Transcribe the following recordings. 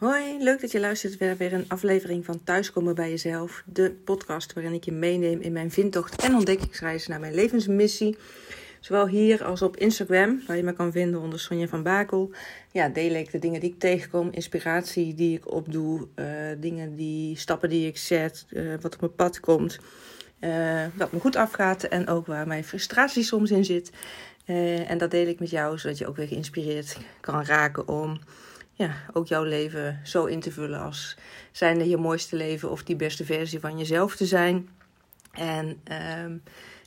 Hoi, leuk dat je luistert weer weer een aflevering van Thuiskomen bij Jezelf. De podcast waarin ik je meeneem in mijn vindtocht en ontdekkingsreis naar mijn levensmissie. Zowel hier als op Instagram, waar je me kan vinden onder Sonja van Bakel. Ja, deel ik de dingen die ik tegenkom, inspiratie die ik opdoe, uh, dingen die, stappen die ik zet, uh, wat op mijn pad komt. Uh, wat me goed afgaat en ook waar mijn frustratie soms in zit. en dat deel ik met jou, zodat je ook weer geïnspireerd kan raken om ja, ook jouw leven zo in te vullen als zijnde je mooiste leven of die beste versie van jezelf te zijn. En uh,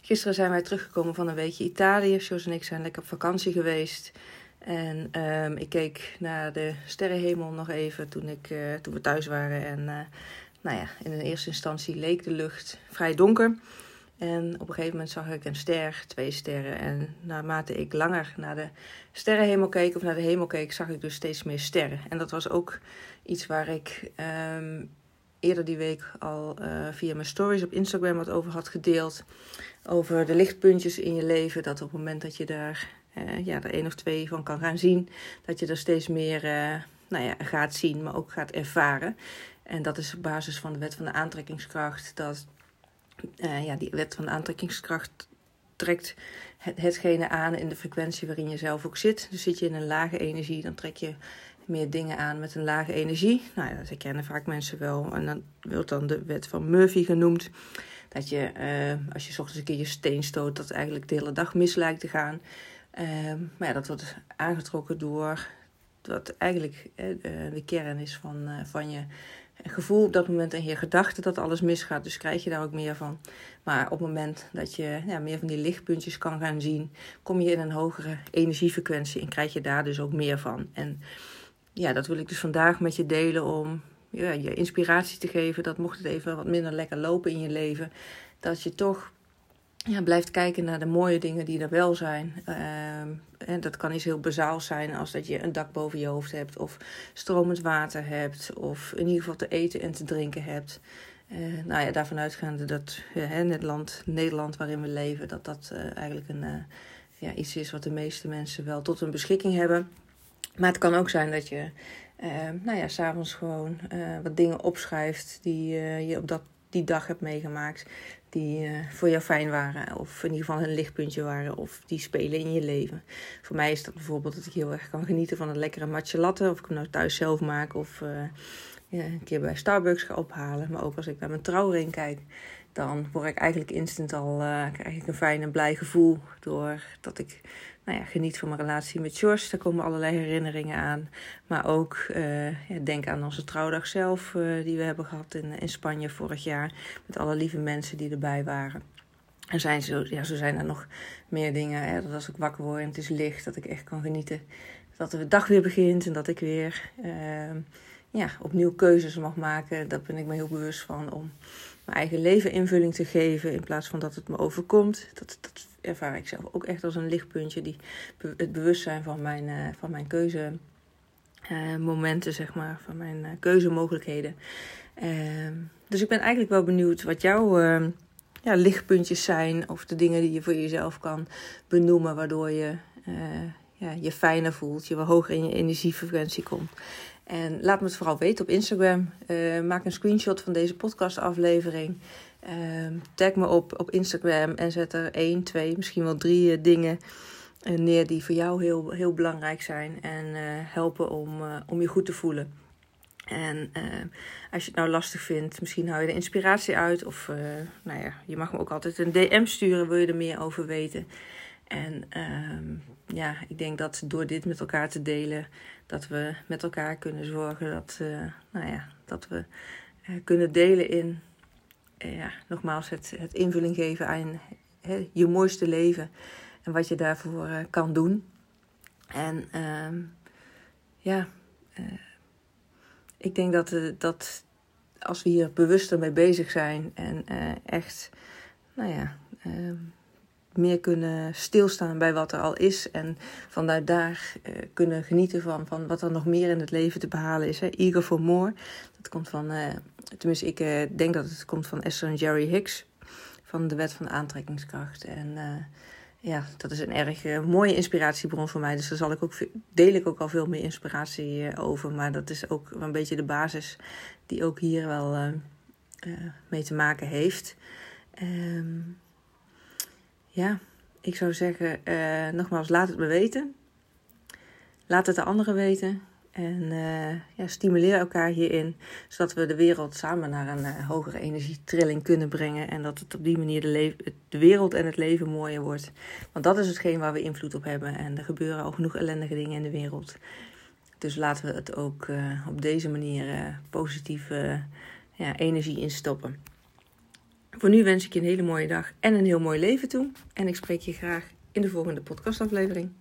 gisteren zijn wij teruggekomen van een weekje Italië. Jos en ik zijn lekker op vakantie geweest. En uh, ik keek naar de sterrenhemel nog even toen, ik, uh, toen we thuis waren. En uh, nou ja, in de eerste instantie leek de lucht vrij donker. En op een gegeven moment zag ik een ster, twee sterren. En naarmate ik langer naar de sterrenhemel keek of naar de hemel keek, zag ik dus steeds meer sterren. En dat was ook iets waar ik um, eerder die week al uh, via mijn stories op Instagram wat over had gedeeld. Over de lichtpuntjes in je leven. Dat op het moment dat je daar uh, ja, er één of twee van kan gaan zien, dat je er steeds meer uh, nou ja, gaat zien, maar ook gaat ervaren. En dat is op basis van de wet van de aantrekkingskracht. Dat uh, ja, die wet van aantrekkingskracht trekt het, hetgene aan in de frequentie waarin je zelf ook zit. Dus zit je in een lage energie, dan trek je meer dingen aan met een lage energie. Nou ja, dat kennen vaak mensen wel. En dan wordt dan de wet van Murphy genoemd. Dat je, uh, als je ochtends een keer je steen stoot, dat eigenlijk de hele dag mis lijkt te gaan. Uh, maar ja, dat wordt aangetrokken door wat eigenlijk de kern is van, van je gevoel op dat moment en je gedachte dat alles misgaat. Dus krijg je daar ook meer van. Maar op het moment dat je ja, meer van die lichtpuntjes kan gaan zien, kom je in een hogere energiefrequentie en krijg je daar dus ook meer van. En ja, dat wil ik dus vandaag met je delen om ja, je inspiratie te geven. Dat mocht het even wat minder lekker lopen in je leven, dat je toch ja, blijft kijken naar de mooie dingen die er wel zijn. En dat kan iets heel bazaals zijn als dat je een dak boven je hoofd hebt, of stromend water hebt, of in ieder geval te eten en te drinken hebt. Uh, nou ja, daarvan uitgaande dat uh, het land, Nederland waarin we leven, dat dat uh, eigenlijk een, ja, iets is wat de meeste mensen wel tot hun beschikking hebben. Maar het kan ook zijn dat je, nou ja, s'avonds gewoon wat dingen opschrijft die je op dat die dag hebt meegemaakt die uh, voor jou fijn waren. Of in ieder geval een lichtpuntje waren. Of die spelen in je leven. Voor mij is dat bijvoorbeeld dat ik heel erg kan genieten van een lekkere matcha latte. Of ik hem nou thuis zelf maak. Of uh, ja, een keer bij Starbucks ga ophalen. Maar ook als ik naar mijn trouwring kijk. Dan word ik eigenlijk instant al uh, krijg ik een fijn en blij gevoel. Doordat ik nou ja, geniet van mijn relatie met George. Daar komen allerlei herinneringen aan. Maar ook uh, ja, denk aan onze trouwdag zelf, uh, die we hebben gehad in, in Spanje vorig jaar. Met alle lieve mensen die erbij waren. En zijn zo, ja, zo zijn er nog meer dingen. Hè, dat als ik wakker word en het is licht, dat ik echt kan genieten. Dat de dag weer begint en dat ik weer uh, ja, opnieuw keuzes mag maken. Daar ben ik me heel bewust van om mijn eigen leven invulling te geven. In plaats van dat het me overkomt. Dat, dat ervaar ik zelf ook echt als een lichtpuntje. Die, het bewustzijn van mijn, uh, van mijn keuzemomenten, uh, zeg maar. Van mijn uh, keuzemogelijkheden. Ehm, dus ik ben eigenlijk wel benieuwd wat jouw ehm, ja, lichtpuntjes zijn. Of de dingen die je voor jezelf kan benoemen. Waardoor je eh, ja, je fijner voelt. Je wat hoger in je energiefrequentie komt. En laat me het vooral weten op Instagram. Uh, maak een screenshot van deze podcastaflevering. Uh, tag me op op Instagram en zet er één, twee, misschien wel drie uh, dingen neer die voor jou heel, heel belangrijk zijn. En helpen om, om je goed te voelen. En als je het nou lastig vindt, misschien hou je de inspiratie uit. Of nou ja, je mag me ook altijd een DM sturen, wil je er meer over weten. En ehm, ja, ik denk dat door dit met elkaar te delen, dat we met elkaar kunnen zorgen dat, uh, nou ja, dat we uh, kunnen delen in, uh, ja, nogmaals, het, het invulling geven aan je mooiste leven en wat je daarvoor kan doen. En ehm, ja, ik denk dat, dat als we hier bewuster mee bezig zijn en echt, nou ja, ehm, meer kunnen stilstaan bij wat er al is. En vanuit daar uh, kunnen genieten van, van wat er nog meer in het leven te behalen is. Hè. Eager for More. Dat komt van, uh, tenminste, ik uh, denk dat het komt van Esther en Jerry Hicks. Van de wet van de aantrekkingskracht. En ja, dat is een erg mooie inspiratiebron voor mij. Dus daar zal ik ook, deel ik ook al veel meer inspiratie over. Maar dat is ook een beetje de basis die ook hier wel mee te maken heeft. Um, ja, ik zou zeggen, nogmaals, laat het me weten. Laat het de anderen weten. En uh, ja, stimuleer elkaar hierin, zodat we de wereld samen naar een uh, hogere energietrilling kunnen brengen. En dat het op die manier de, de, wereld en het leven mooier wordt. Want dat is hetgeen waar we invloed op hebben. En er gebeuren al genoeg ellendige dingen in de wereld. Dus laten we het ook op deze manier positieve ja, energie instoppen. Voor nu wens ik je een hele mooie dag en een heel mooi leven toe. En ik spreek je graag in de volgende podcastaflevering.